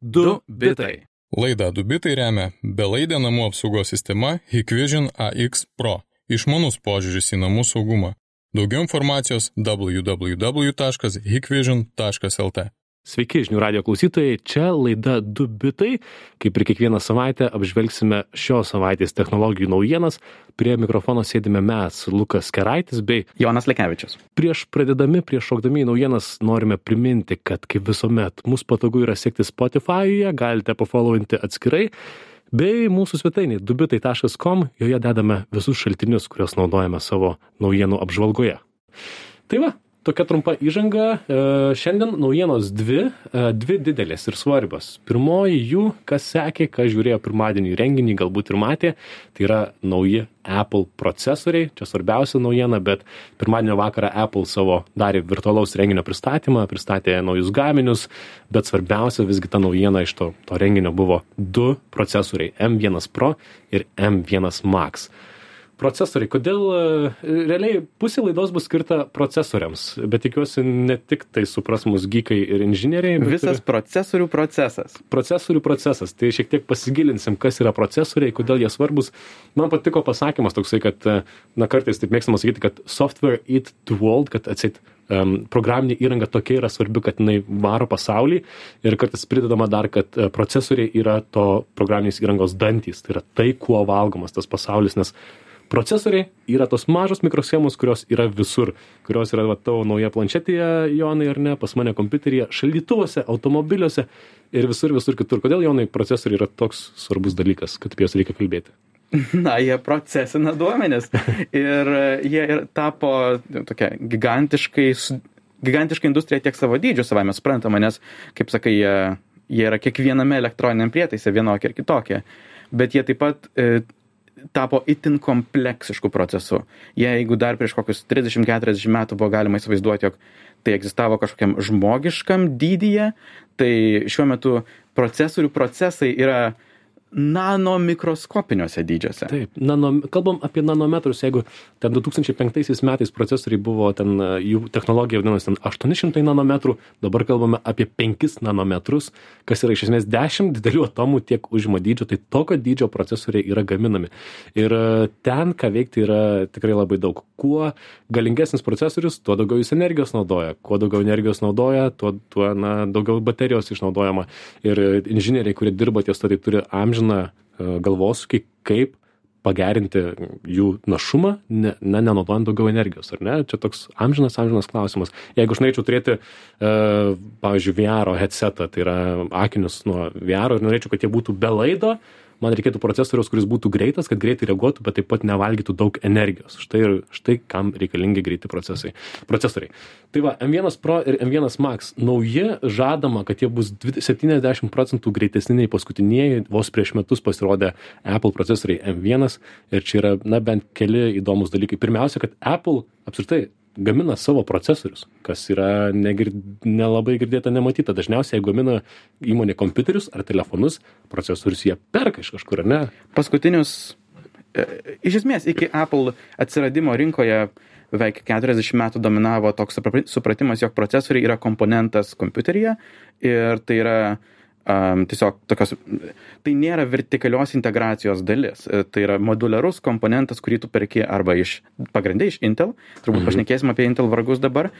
Du bitai. Laidą Dubitai remia belaidė namų apsaugos sistema Hikvision AX Pro - išmanus požiūris į namų saugumą. Daugiau informacijos www.hikvision.lt. Sveiki, žinių radio klausytojai, čia laida Du bitai. Kaip ir kiekvieną savaitę apžvelgsime šios savaitės technologijų naujienas. Prie mikrofono sėdime mes, Lukas Keraitis bei Jonas Lekevičius. Prieš pradedami, prieš šokdami į naujienas norime priminti, kad kaip visuomet mus patogu yra sekti Spotify'e, galite pafollowinti atskirai. Bei mūsų svetainė dubitai.com, joje dedame visus šaltinius, kuriuos naudojame savo naujienų apžvalgoje. Tai va, tokia trumpa įžanga. E, Šiandien naujienos dvi, e, dvi didelės ir svarbios. Pirmoji jų, kas sekė, kas žiūrėjo pirmadienį renginį, galbūt ir matė, tai yra nauji Apple procesoriai. Čia svarbiausia naujiena, bet pirmadienio vakarą Apple savo darė virtualaus renginio pristatymą, pristatė naujus gaminius, bet svarbiausia visgi ta naujiena iš to, to renginio buvo du procesoriai M1 Pro ir M1 Max procesoriai. Kodėl e, realiai pusė laidos bus skirta procesoriams bet tikiuosi ne tik tai supras mus gykai ir inžinieriai Visas ir procesorių procesas. procesorių procesas. Tai šiek tiek pasigilinsim kas yra procesoriai kodėl jie svarbūs man patiko pasakymas toksai kad e, na kartais taip mėgstama sakyti kad software eat the world kad atseit um, programinė įranga tokia yra svarbi, kad jinai varo pasaulį. Ir kartais pridedama dar, kad e, procesoriai yra to programinės įrangos dantys, tai yra tai, kuo valgomas tas pasaulis, nes procesoriai yra tos mažos mikroschemos, kurios yra visur, kurios yra va, tavo nauja planšetėje, Jonai, ar ne, pas mane kompiuteryje, šaldytuvuose, automobiliuose ir visur, visur kitur. Kodėl, Jonai, procesoriai yra toks svarbus dalykas, kad apie juos reikia kalbėti? Na, jie procesina duomenis. Ir jie ir tapo tokia gigantiškai, gigantiška industrija tiek savo dydžiu savame suprantama, nes, kaip sakai, jie, jie yra kiekviename elektroniniam prietaise vienokie ir kitokie. Bet jie taip pat e, tapo itin kompleksišku procesu. Jeigu dar prieš kokius 30-40 metų buvo galima įsivaizduoti, jog tai egzistavo kažkokiam žmogiškam dydyje, tai šiuo metu procesorių procesai yra nano mikroskopiniuose dydžiuose. Taip, nano, kalbam apie nanometrus, jeigu ten 2005 metais procesoriai buvo, ten jų technologija vadinasi ten 800 nanometrų, dabar kalbame apie 5 nanometrus, kas yra iš esmės 10 didelių atomų tiek užima dydžio, tai tokio dydžio procesoriai yra gaminami. Ir e, ten, ką veikti, yra tikrai labai daug. Kuo galingesnis procesorius, tuo daugiau jis energijos naudoja. Kuo daugiau energijos naudoja, tuo, tuo na, daugiau baterijos išnaudojama. Ir e, inžinieriai, kurie dirba ties to, tai turi amžiną e, galvosūkį, kaip pagerinti jų našumą, ne, ne, nenaudojant daugiau energijos, ar ne? Čia toks amžinas, amžinas klausimas. Jeigu aš norėčiau turėti, e, pavyzdžiui, VR headsetą, tai yra akinius nuo VR ir norėčiau, kad jie būtų be laido, man reikėtų procesoriaus, kuris būtų greitas, kad greitai reaguotų, bet taip pat nevalgytų daug energijos. Štai ir štai kam reikalingi greiti procesai. procesoriai. Tai va, M1 Pro ir M1 Max nauji žadama, kad jie bus 20 70 procentų greitesni nei paskutinieji, vos prieš metus pasirodė Apple procesoriai M1 ir čia yra, na, bent keli įdomus dalykai. Pirmiausia, kad Apple apskritai gamina savo procesorius, kas yra negir, nelabai girdėta, nematyta. Dažniausiai, gamina įmonė kompiuterius ar telefonus, procesorius jie perka iš kažkur, ar ne? paskutinius, e, iš esmės, iki Apple atsiradimo rinkoje beveik 40 metų dominavo toks supra- supratimas, jog procesoriai yra komponentas kompiuteryje ir tai yra um, tiesiog tokios, tai nėra vertikalios integracijos dalis, E, tai yra moduliarus komponentas, kurį tu perki arba iš, pagrindai iš Intel, turbūt Mhm. pašnekėsim apie Intel vargus dabar,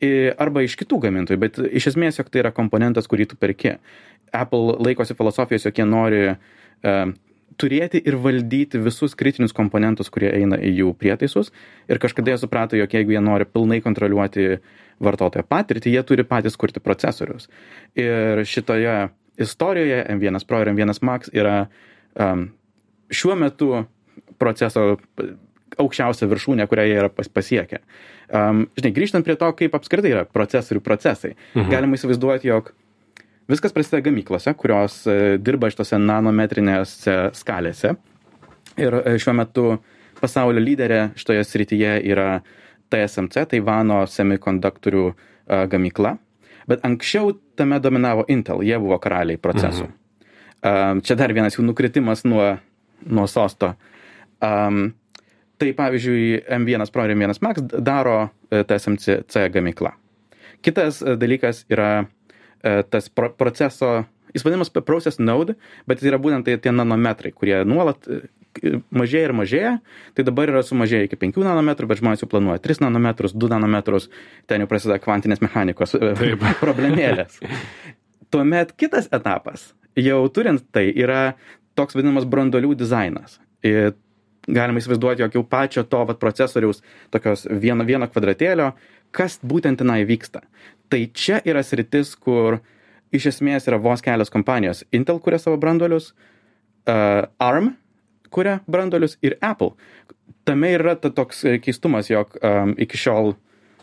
i- arba iš kitų gamintojų, bet iš esmės, jog tai yra komponentas, kurį tu perki. Apple laikosi filosofijos, jog jie nori um, turėti ir valdyti visus kritinius komponentus, kurie eina į jų prietaisus. Ir kažkada jie suprato, jog jeigu jie nori pilnai kontroliuoti vartotojo patirtį, jie turi patys kurti procesorius. Ir šitoje istorijoje M1 Pro ir M1 Max yra um, šiuo metu proceso aukščiausia viršūnė, kurią jie yra pas, pasiekę. Um, žinai, grįžtant prie to, kaip apskritai yra procesorių procesai, mhm. galima įsivaizduoti, jog viskas prasideda gamyklose, kurios e, dirba šitose nanometrinėse skalėse. Ir e, šiuo metu pasaulio lyderė šitoje srityje yra TSMC, Taivano semikonduktorių e, gamykla. Bet anksčiau tame dominavo Intel, jie buvo karaliai procesų. Mhm. Čia dar vienas jų nukritimas nuo, nuo sosto. Um, tai pavyzdžiui, M1 Pro ir M1 Max daro e, TSMC gamykla. Kitas e, dalykas yra e, tas pro proceso, jis vadinamas process node, bet jis yra būtent tai tie nanometrai, kurie nuolat mažėja ir mažėja, tai dabar yra sumažėję iki 5 nanometrų, bet žmonės jau planuoja 3 nanometrus, 2 nanometrus, ten jau prasideda kvantinės mechanikos e, Taip. problemėlės. Tuomet kitas etapas, jau turint tai, yra toks vadinamas brandolių dizainas. Ir galima įsivaizduoti, jog jau pačio to vat, procesoriaus tokios vieno, vieno kvadratėlio, kas būtent tenai vyksta. Tai čia yra sritis, kur iš esmės yra vos kelios kompanijos. Intel kuria savo brandolius, uh, ARM kuria brandolius ir Apple. Tame yra ta toks e, keistumas, jog um, iki šiol,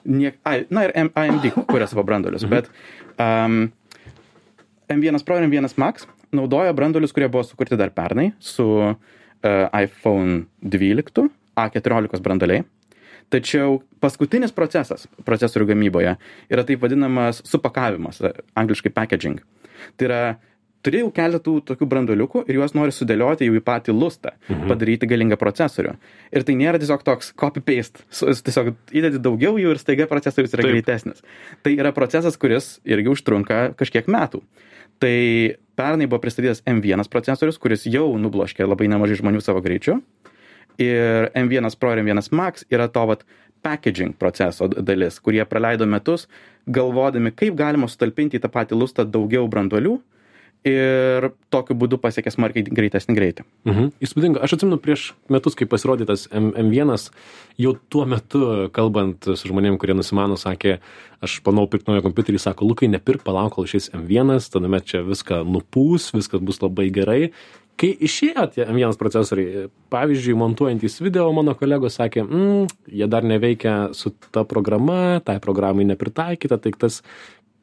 niek, ai, na ir AMD kuria savo brandolius, bet um, M1 Pro ir M1 Max naudoja brandolius, kurie buvo sukurti dar pernai su uh, iPhone 12, A14 brandoliai. Tačiau paskutinis procesas procesorių gamyboje yra taip vadinamas supakavimas, e, angliškai packaging. Tai yra, turi jau keletų tokių brandoliukų ir juos nori sudėlioti jau į patį lustą, mhm. padaryti galingą procesorių. Ir tai nėra tiesiog toks copy-paste, tiesiog įdedi daugiau jų ir staiga procesorius yra Taip. greitesnis. Tai yra procesas, kuris irgi užtrunka kažkiek metų. Tai pernai buvo pristatytas M1 procesorius, kuris jau nubloškė labai nemažai žmonių savo greičiu. Ir M1 Pro ir M1 Max yra to vat packaging proceso dalis, kurie praleido metus galvodami, kaip galima sutalpinti į tą patį lustą daugiau branduolių ir tokiu būdu pasiekė smarkiai greitesnį greitį. Mhm. Įspūdinga. Aš atsimenu prieš metus, kai pasirodė tas M M1, jau tuo metu, kalbant su žmonėm, kurie nusimano, sakė, aš planau pirkti naują kompiuterį, sako, Lukai, nepirk, palauk, kol išeis M1, tada met čia viską nupūs, viskas bus labai gerai. Kai išėjo tie M1 procesoriai, pavyzdžiui, montuojantys video, mano kolegos sakė, mm, jie dar neveikia su ta programa, tai programai nepritaikyta, tai tas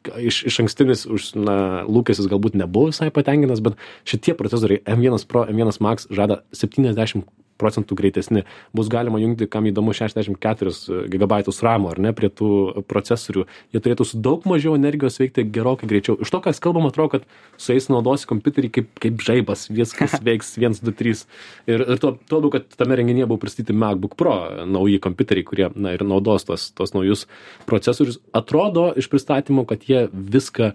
iš, iš ankstinis už, na, lūkestis galbūt nebuvo visai patenkintas, bet šitie procesoriai M1 Pro, M1 Max žada 70 procentų greitesni. Bus galima jungti, kam įdomu, 64 GB RAM ar ne prie tų procesorių. Jie turėtų su daug mažiau energijos veikti gerokai greičiau. Iš to, kas kalbama, atrodo, kad su jais naudosi kompiuterį kaip, kaip žaibas, viskas veiks 1, 2, 3. Ir, ir to, to labiau, kad tame renginyje buvo pristatyti MacBook Pro nauji kompiuteriai, kurie na, ir naudos tos, tos naujus procesorius. Atrodo iš pristatymų, kad jie viską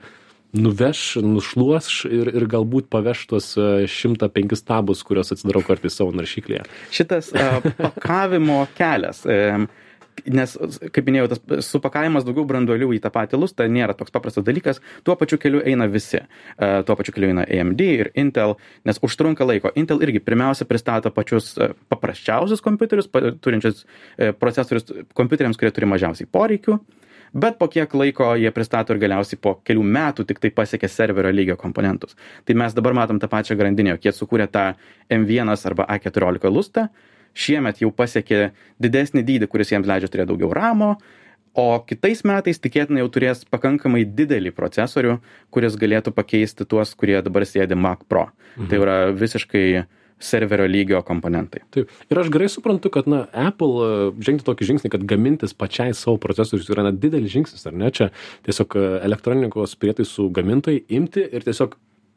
nuveš, nušluos ir, ir galbūt paveš tuos e, 105 tabus, kuriuos atsidarau kartais savo naršyklėje. Šitas uh, pakavimo kelias. Um, Nes, kaip minėjau, tas supakavimas daugiau branduolių į tą patį lustą nėra toks paprastas dalykas, tuo pačiu keliu eina visi. Uh, tuo pačiu keliu eina AMD ir Intel, nes užtrunka laiko. Intel irgi pirmiausia pristato pačius uh, paprasčiausius kompiuterius, pa, turinčius uh, procesorius kompiuteriams, kurie turi mažiausiai poreikių. Bet po kiek laiko jie pristato ir galiausiai po kelių metų tik tai pasiekia serverio lygio komponentus. Tai mes dabar matom tą pačią grandinę, jog jie sukūrė tą M1 arba A14 lustą, šiemet jau pasiekė didesnį dydį, kuris jiems leidžia turėti daugiau ramo, o kitais metais tikėtina jau turės pakankamai didelį procesorių, kuris galėtų pakeisti tuos, kurie dabar sėdi Mac Pro. Mhm. Tai yra visiškai serverio lygio komponentai. Taip. Ir aš gerai suprantu, kad, na, Apple e, žengti tokį žingsnį, kad gamintis pačiai savo procesorius yra na, didelis žingsnis, ar ne? Čia tiesiog e, elektronikos prietaisų gamintojai imti ir tiesiog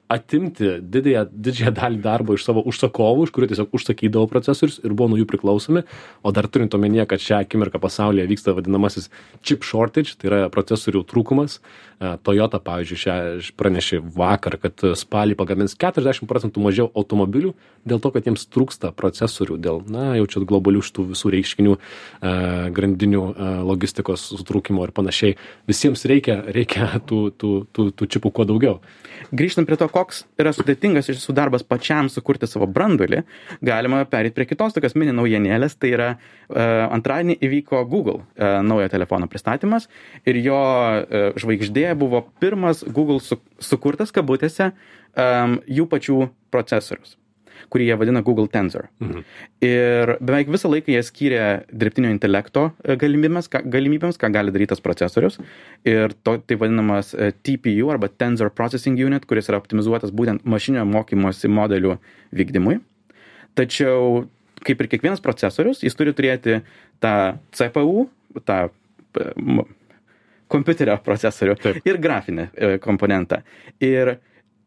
atimti didėją, didžiąją dalį darbo iš savo užsakovų, iš kurių tiesiog užsakydavo procesorius ir buvo nuo jų priklausomi, o dar turint omenyje, kad šią akimirką pasaulyje vyksta vadinamasis chip shortage, tai yra procesorių trūkumas. E, Toyota, pavyzdžiui, šią pranešė vakar, kad spalį pagamins 40 procentų mažiau automobilių dėl to, kad jiems trūksta procesorių, dėl, na, jau čia globalių šitų visų reiškinių, e, grandinių, e, logistikos sutrūkimo ir panašiai. Visiems reikia, reikia tų, tų, tų, tų čipų kuo daugiau. Grįžtant prie to, koks yra sudėtingas iš tiesų darbas pačiam sukurti savo branduolį, galima perėti prie kitos tokios mini naujienėlės. Tai yra uh, antradienį įvyko Google uh, naujo telefono pristatymas ir jo uh, žvaigždė buvo pirmas Google su, sukurtas kabutėse um, jų pačių procesorius kurį jie vadina Google Tensor. Mhm. Ir beveik visą laiką jie skyrė dirbtinio intelekto e, galimybėms, ką, galimybėms, ką gali daryti tas procesorius. Ir to, tai vadinamas e, TPU arba Tensor Processing Unit, kuris yra optimizuotas būtent mašinio mokymosi modelių vykdymui. Tačiau, kaip ir kiekvienas procesorius, jis turi turėti tą CPU, tą e, kompiuterio procesorių Taip. ir grafinį komponentą. Ir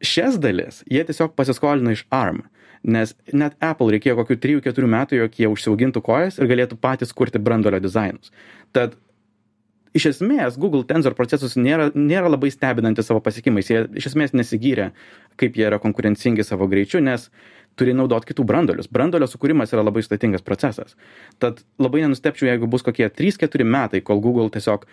šias dalis jie tiesiog pasiskolino iš ARM, nes net Apple reikėjo kokių 3-4 metų, jog jie užsiaugintų kojas ir galėtų patys kurti brandolio dizainus. Tad iš esmės google tensor procesas nėra nėra labai stebinantis savo pasiekimais. Jie iš esmės nesigyrė kaip jie yra konkurencingi savo greičiu nes turi naudot kitų branduolius branduolio sukūrimas yra labai sudėtingas procesas. Tad labai nenustebčiau jeigu bus kokie trys keturi metai kol google tiesiog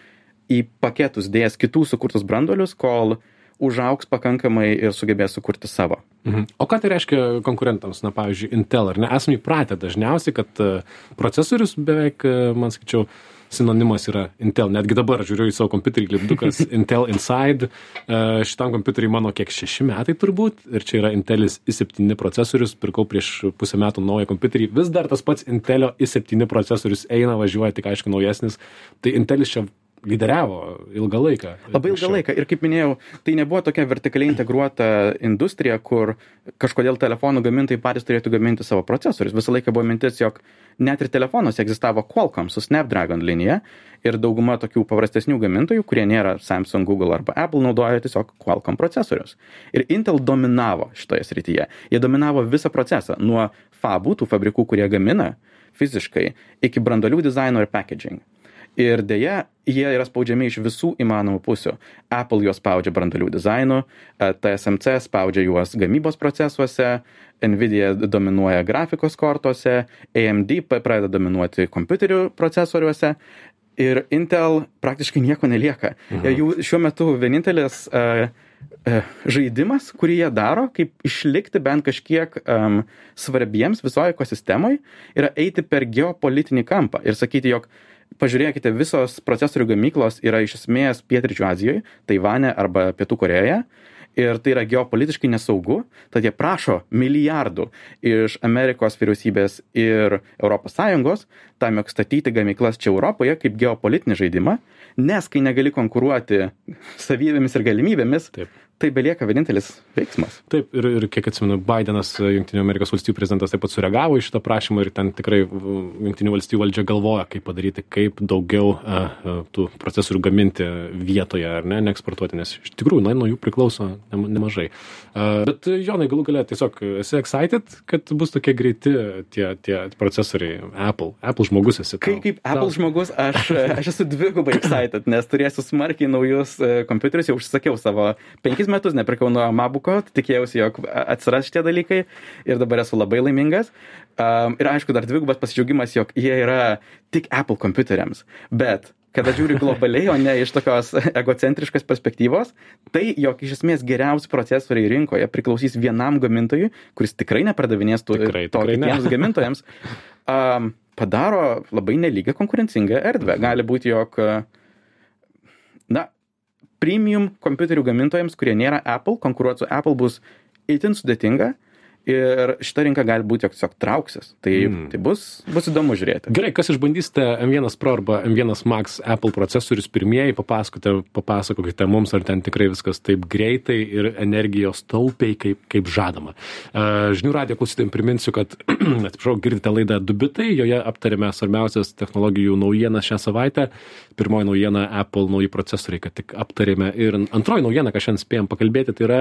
į paketus dės kitų sukurtus branduolius kol užaugs pakankamai ir sugebės sukurti savo. Mhm. O ką tai reiškia konkurentams, na, pavyzdžiui, Intel, ar ne? Esame įpratę dažniausiai, kad e, procesorius beveik, e, man sakyčiau, sinonimas yra Intel. Netgi dabar žiūriu į savo kompiuterį, lipdukas Intel Inside. E, šitam kompiuteriui mano kiek šeši metai turbūt. Ir čia yra Intelis i7 procesorius. Pirkau prieš pusę metų naują kompiuterį. Vis dar tas pats Intelio i7 procesorius eina, važiuoja, tik aišku naujesnis. Tai Intelis čia lyderiavo ilgą laiką. Labai ilgą laiką. Ir kaip minėjau, tai nebuvo tokia vertikaliai integruota industrija, kur kažkodėl telefonų gamintojai patys turėtų gaminti savo procesorius. Visą laiką buvo mintis, jog net ir telefonuose egzistavo Qualcomm su Snapdragon linija ir dauguma tokių paprastesnių gamintojų, kurie nėra Samsung, Google arba Apple, naudoja tiesiog Qualcomm procesorius. Ir Intel dominavo šitoje srityje. Jie dominavo visą procesą nuo fabų, tų fabrikų, kurie gamina fiziškai, iki brandolių dizaino ir packaging ir deja jie yra spaudžiami iš visų įmanomų pusių apple juos spaudžia branduolių dizainu e, tsmc spaudžia juos gamybos procesuose nvidia dominuoja grafikos kortose amd pradeda dominuoti kompiuterių procesoriuose ir intel praktiškai nieko nelieka mhm. jų šiuo metu vienintelis uh, žaidimas, kurį jie daro, kaip išlikti bent kažkiek um, svarbiems visoje ekosistemoje, yra eiti per geopolitinį kampą ir sakyti, jog pažiūrėkite, visos procesorių gamyklos yra iš esmės Pietričių Azijoje, Taivane arba Pietų Korejoje. Ir tai yra geopolitiškai nesaugu, tad jie prašo milijardų iš Amerikos vyriausybės ir ES tam, jog statyti gamyklas čia Europoje kaip geopolitinį žaidimą, nes kai negali konkuruoti savybėmis ir galimybėmis, Taip tai belieka vienintelis veiksmas. Taip, ir, ir kiek atsimenu, Bidenas, e, Junktinių Amerikos valstybių prezidentas, taip pat sureagavo į šitą prašymą ir ten tikrai Junktinių valstybių valdžia galvoja, kaip padaryti, kaip daugiau uh, tų procesorių gaminti vietoje ar ne, neeksportuoti, nes iš tikrųjų, na, nuo jų priklauso nemažai. Uh, bet, Jonai, galų galia, tiesiog esi excited, kad bus tokie greiti tie, tie procesoriai Apple. Apple žmogus esi. Kai, kaip Apple tau. žmogus, aš, aš esu dvigubai excited, nes turėsiu smarkiai naujus kompiuterius, jau užsakiau savo 5 tris metus nepirkau nuo Mabuko, tai tikėjausi, jog atsiras šitie dalykai ir dabar esu labai laimingas. Um, ir aišku, dar dvigubas pasidžiaugimas, jog jie yra tik Apple kompiuteriams. Bet kada žiūri globaliai, o ne iš tokios egocentriškos perspektyvos, tai jog iš esmės geriausi procesoriai rinkoje priklausys vienam gamintojui, kuris tikrai nepardavinės tų tikrai, to tikrai kitiems ne. gamintojams, um, padaro labai nelygę konkurencingą erdvę. Gali būti, jog uh, premium kompiuterių gamintojams, kurie nėra Apple, konkuruoti su Apple bus itin sudėtinga ir šita rinka gali būti tiesiog trauksis. Tai, mm. tai bus, bus įdomu žiūrėti. Gerai, kas išbandysite M1 Pro arba M1 Max Apple procesorius pirmieji, papasakokite, papasakokite mums, ar ten tikrai viskas taip greitai ir energijos taupiai, kaip, kaip žadama. Uh, žinių radijo klausytėjim priminsiu, kad, atsiprašau, girdite laidą Dubitai, joje aptarėme svarbiausias technologijų naujienas šią savaitę. Pirmoji naujiena Apple nauji procesoriai, kad tik aptarėme. Ir antroji naujiena, ką šiandien spėjom pakalbėti, tai yra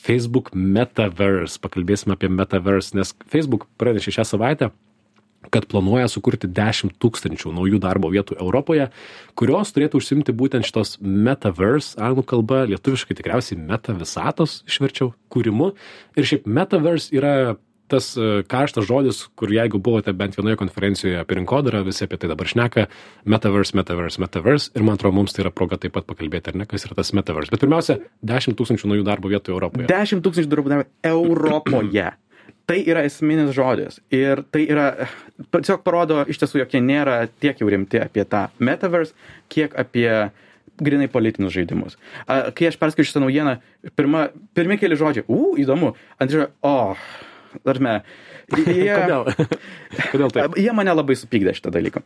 Facebook Metaverse. Pakalbėsime apie Metaverse, nes Facebook pranešė šią savaitę, kad planuoja sukurti 10 tūkstančių naujų darbo vietų Europoje, kurios turėtų užsimti būtent šitos Metaverse, anglų kalba, lietuviškai tikriausiai Meta visatos išverčiau, kūrimu. Ir šiaip Metaverse yra tas e, karštas žodis, kur jeigu buvote bent vienoje konferencijoje apie rinkodarą, visi apie tai dabar šneka, metaverse, metaverse, metaverse, ir man atrodo, mums tai yra proga taip pat pakalbėti, ar ne, kas yra tas metaverse. Bet pirmiausia, 10 tūkstančių naujų darbo vietų Europoje. 10 tūkstančių darbo vietų Europoje. tai yra esminis žodis. Ir tai yra, tiesiog parodo iš tiesų, jog jie nėra tiek jau rimti apie tą metaverse, kiek apie grinai politinius žaidimus. Kai aš perskaičiu šitą naujieną, pirma, pirmi keli žodžiai, u, įdomu, antrą, o, oh, Tarme, jie, Kodėl? Kodėl taip? Jie mane labai supykdė šitą dalyką.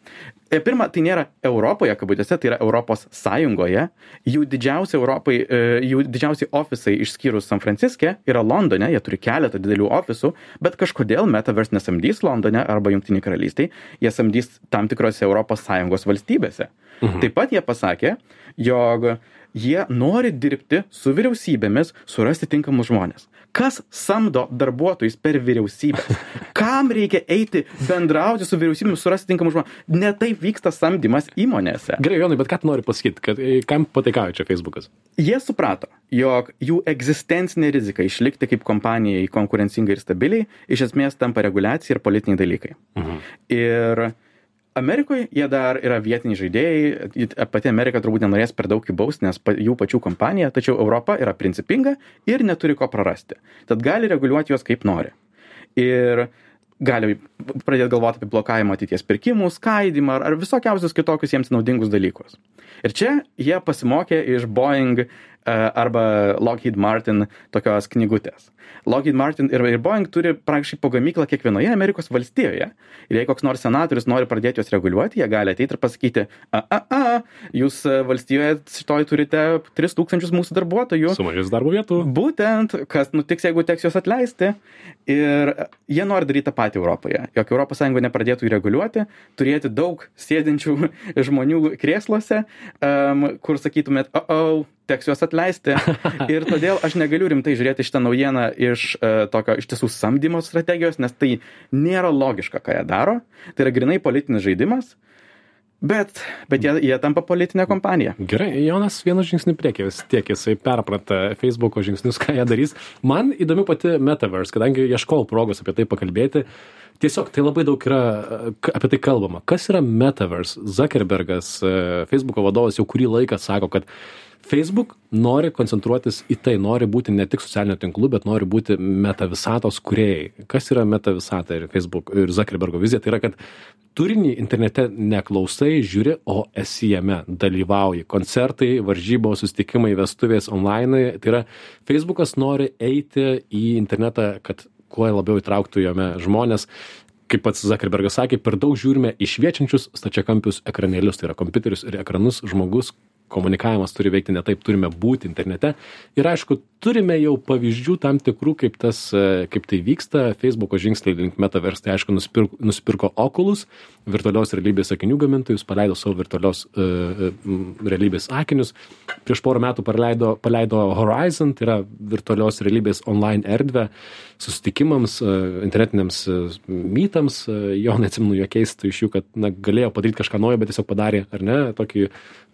E, pirma, tai nėra Europoje, kabutėse, tai yra Europos Sąjungoje. Jų didžiausi Europai, e, jų didžiausi ofisai išskyrus San Franciske yra Londone, jie turi keletą didelių ofisų, bet kažkodėl Metaverse nesamdys Londone arba Junktinė karalystė, jie samdys tam tikrose Europos Sąjungos valstybėse. Mhm. Taip pat jie pasakė, jog jie nori dirbti su vyriausybėmis, surasti tinkamus žmonės. Kas samdo darbuotojus per vyriausybę? Kam reikia eiti bendrauti su vyriausybėmis, surasti tinkamus žmonės? Ne taip vyksta samdymas įmonėse. Gerai, Jonai, bet ką tu nori pasakyti, kad e, kam pataikauja čia Facebookas? Jie suprato, jog jų egzistencinė rizika išlikti kaip kompanijai konkurencingai ir stabiliai iš esmės tampa reguliacija ir politiniai dalykai. Mhm. Ir Amerikoje jie dar yra vietiniai žaidėjai, pati Amerika turbūt nenorės per daug įbausti, nes jų pačių kompanija, tačiau Europa yra principinga ir neturi ko prarasti. Tad gali reguliuoti juos kaip nori. Ir gali pradėti galvoti apie blokavimą ateities pirkimų, skaidimą ar, ar visokiausius kitokius jiems naudingus dalykus. Ir čia jie pasimokė iš Boeing arba Lockheed Martin tokios knygutės. Lockheed Martin ir, ir Boeing turi praktiškai po gamyklą kiekvienoje Amerikos valstijoje. Ir jei koks nors senatorius nori pradėti juos reguliuoti, jie gali ateiti ir pasakyti, a, a, a, jūs e, valstijoje šitoj turite 3000 mūsų darbuotojų. Sumažės darbo vietų. Būtent, kas nutiks, jeigu teks juos atleisti. Ir jie nori daryti tą patį Europoje. Jok ES nepradėtų jų reguliuoti, turėti daug sėdinčių žmonių krėsluose, um, kur sakytumėt, o, oh, teks juos atleisti. Ir todėl aš negaliu rimtai žiūrėti šitą naujieną iš uh, tokio iš tiesų samdymo strategijos, nes tai nėra logiška, ką jie daro. Tai yra grinai politinis žaidimas. Bet, bet jie, jie tampa politinė kompanija. Gerai, Jonas vienu žingsniu priekį, vis tiek jisai perprata Facebook'o žingsnius, ką jie darys. Man įdomi pati Metaverse, kadangi ieškojau progos apie tai pakalbėti. Tiesiog tai labai daug yra apie tai kalbama. Kas yra Metaverse? Zuckerbergas, e, Facebook'o vadovas jau kurį laiką sako, kad Facebook nori koncentruotis į tai, nori būti ne tik socialinio tinklų, bet nori būti metavisatos kuriejai. Kas yra metavisata ir Facebook ir Zuckerbergo vizija? Tai yra, kad turinį internete neklausai, žiūri, o esi jame, dalyvauji. Koncertai, varžybos, sustikimai, vestuvės online. Tai yra, Facebookas nori eiti į internetą, kad kuo labiau įtrauktų jame žmonės kaip pats Zuckerbergas sakė, per daug žiūrime į šviečiančius stačiakampius ekranėlius, tai yra kompiuterius ir ekranus žmogus, komunikavimas turi veikti ne taip, turime būti internete. Ir aišku, turime jau pavyzdžių tam tikrų, kaip, tas, e, kaip tai vyksta. Facebook'o žingsniai link Metaverse, tai aišku, nusipirko, nusipirko Oculus, virtualios realybės akinių gamintojus, paleido savo virtualios uh, realybės akinius. Prieš porą metų paleido, paleido Horizon, tai yra virtualios realybės online erdvę susitikimams, uh, internetiniams uh, mytams. Uh, jo neatsimenu jokiais tu iš jų, kad na, galėjo padaryti kažką naujo, bet tiesiog padarė, ar ne, tokį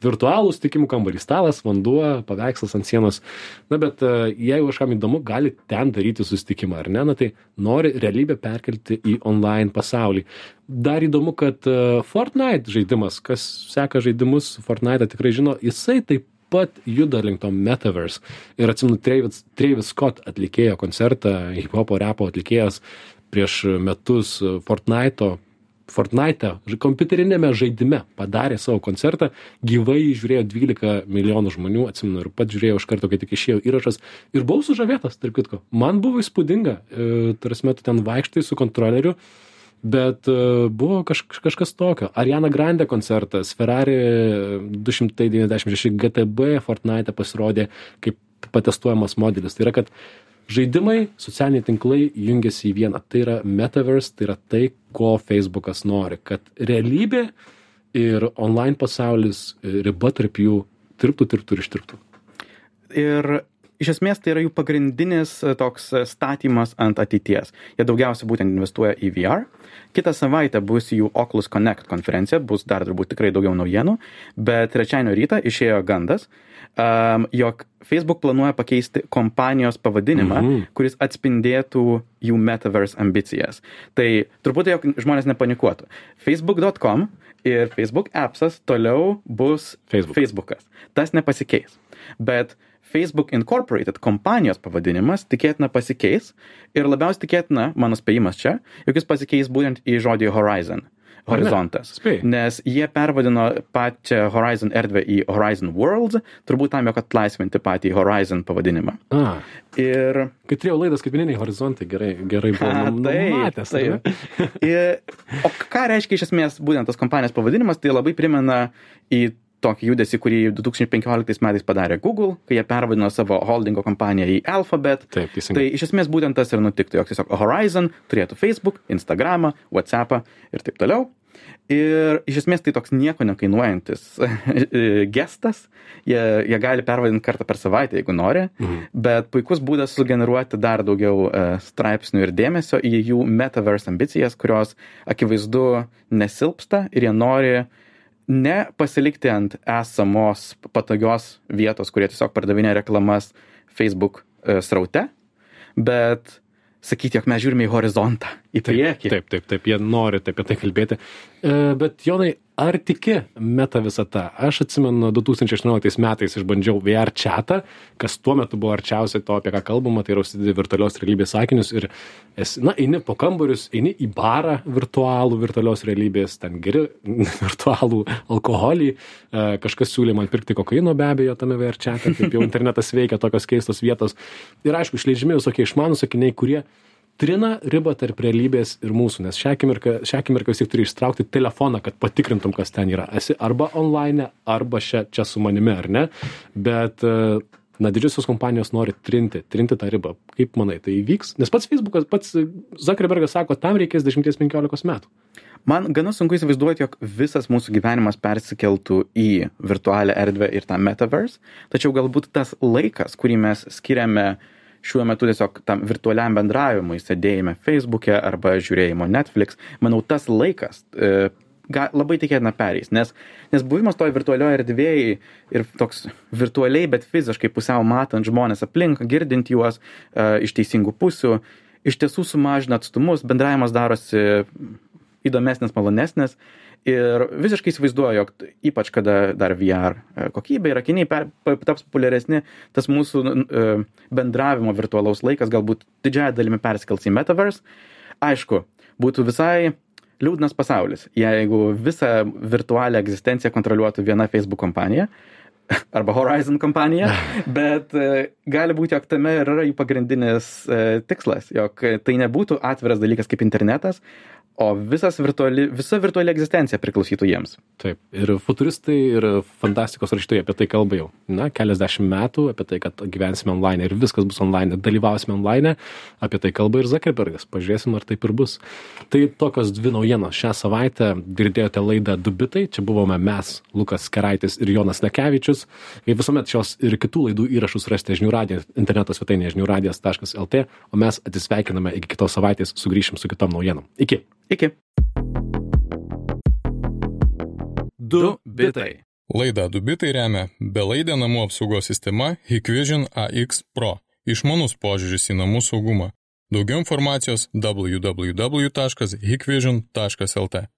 virtualų sutikimų kambarį, stalas, vanduo, paveikslas ant sienos. Na, bet uh, jeigu kažkam įdomu, gali ten daryti susitikimą, ar ne? Na, tai nori realybę perkelti į online pasaulį. Dar įdomu, kad uh, Fortnite žaidimas, kas seka žaidimus, Fortnite tikrai žino, jisai taip pat juda link to metaverse. Ir atsimenu, Travis, Travis Scott atlikėjo koncertą, hip-hopo repo atlikėjas prieš metus Fortnite'o Fortnite kompiuteriniame žaidime padarė savo koncertą, gyvai žiūrėjo 12 milijonų žmonių, atsimenu, ir pat žiūrėjau iš karto, kai tik išėjo įrašas ir buvau sužavėtas, tarp kitko. Man buvo įspūdinga, e, tarsi metu ten vaikštai su kontrolieriu, bet e, buvo kaž, kažkas tokio. Ariana Grande koncertas, Ferrari 296 GTB Fortnite pasirodė kaip patestuojamas modelis. Tai yra, kad žaidimai socialiniai tinklai jungiasi į vieną tai yra metaverse tai yra tai ko feisbukas nori kad realybė ir online pasaulis riba tarp jų tirptų tirptų ir ištirptų Ir iš esmės tai yra jų pagrindinis e, toks e, statymas ant ateities. Jie daugiausia būtent investuoja į VR. Kitą savaitę bus jų Oculus Connect konferencija, bus dar turbūt tikrai daugiau naujienų, bet trečiadienio rytą išėjo gandas, um, jog Facebook planuoja pakeisti kompanijos pavadinimą, mhm. kuris atspindėtų jų metaverse ambicijas. Tai truputį, jog žmonės nepanikuotų. Facebook.com ir Facebook appsas toliau bus Facebook. Facebookas. Tas nepasikeis. Bet Facebook Incorporated kompanijos pavadinimas tikėtina pasikeis ir labiausiai tikėtina, mano spėjimas čia, jog jis pasikeis būtent į žodį Horizon. Horizontas. Spėj. Nes jie pervadino pačią Horizon erdvę į Horizon Worlds, turbūt tam, jog atlaisvinti patį Horizon pavadinimą. A, Ir kai turėjau laidą skaitmeniniai horizontai, gerai, gerai buvo A, ar ne? taip. Ir, o ką reiškia iš esmės būtent tas kompanijos pavadinimas, tai labai primena į tokį judesį, kurį 2015 metais padarė Google, kai jie pervadino savo holdingo kompaniją į Alphabet. Taip, teisingai. Tai iš esmės būtent tas ir nutiktų, jog tiesiog Horizon turėtų Facebook, Instagramą, WhatsAppą ir taip toliau. Ir iš esmės tai toks nieko nekainuojantis gestas. Jie, jie gali pervadinti kartą per savaitę, jeigu nori, mhm. bet puikus būdas sugeneruoti dar daugiau uh, straipsnių ir dėmesio į jų metaverse ambicijas, kurios akivaizdu nesilpsta ir jie nori ne pasilikti ant esamos patogios vietos, kurie tiesiog pardavinė reklamas Facebook uh, sraute, bet sakyti, jog mes žiūrime į horizontą, į priekį. Taip, taip, taip, jie nori taip apie tai kalbėti. E, bet Jonai, ar tiki meta visata? Aš atsimenu, 2018 metais išbandžiau VR chatą, kas tuo metu buvo arčiausiai to, apie ką kalbama, tai yra užsidėti virtualios realybės sakinius ir, esi, na, eini po kambarius, eini į barą virtualų virtualios realybės, ten geri virtualų alkoholį, e, kažkas siūlė man pirkti kokaino be abejo tame VR chatą, kaip jau internetas veikia, tokios keistos vietos. Ir aišku, išleidžiami visokie išmanus sakiniai, kurie trina ribą tarp realybės ir mūsų, nes šią akimirką, šią akimirką vis tik turi ištraukti telefoną, kad patikrintum, kas ten yra. Esi arba online, arba čia, čia su manimi, ar ne? Bet, e, na, didžiosios kompanijos nori trinti, trinti tą ribą. Kaip manai, tai įvyks? Nes pats Facebookas, pats Zuckerbergas sako, tam reikės 10-15 metų. Man gana sunku įsivaizduoti, jog visas mūsų gyvenimas persikeltų į virtualią erdvę ir tą metaverse, tačiau galbūt tas laikas, kurį mes skiriame šiuo metu tiesiog tam virtualiam bendravimui, sėdėjime Facebook'e arba žiūrėjimo Netflix, manau, tas laikas e, ga, labai tikėtina pereis, nes, nes buvimas toje virtualioje erdvėje ir toks virtualiai, bet fiziškai pusiau matant žmonės aplink, girdint juos e, iš teisingų pusių, iš tiesų sumažina atstumus, bendravimas darosi įdomesnis, malonesnis ir visiškai įsivaizduoju jog ypač kada dar vr e, kokybė ir akiniai per taps populiaresni tas mūsų e, bendravimo virtualaus laikas galbūt didžiąja dalimi persikels į metaverse. Aišku būtų visai liūdnas pasaulis jeigu visą virtualią egzistenciją kontroliuotų viena facebook kompanija arba Horizon kompanija, bet e, gali būti, jog tame ir yra jų pagrindinis tikslas, jog tai nebūtų atviras dalykas kaip internetas, o virtuali visa virtuali egzistencija priklausytų jiems. Taip. Ir futuristai ir fantastikos rašytojai apie tai kalba jau na keliasdešim metų apie tai kad gyvensime onlaine ir viskas bus onlaine dalyvausime onlaine apie tai kalba ir zakerbergas pažiūrėsim ar taip ir bus. Tai tokios dvi naujienos šią savaitę. Girdėjote laidą du bitai čia buvome mes lukas keraitis ir jonas lekevičius kaip visuomet šios ir kitų laidų įrašus rasite žinių radijo interneto svetainėje žinių radijas taškas lt o mes atsisveikiname iki kitos savaitės sugrįšim su kitom naujienom iki Iki. Du bitai. Laida Du bitai remia belaidę namų apsaugos sistema Hikvision AX Pro. Išmanus požiūris į namų saugumą. Daugiau informacijos www.hikvision.lt.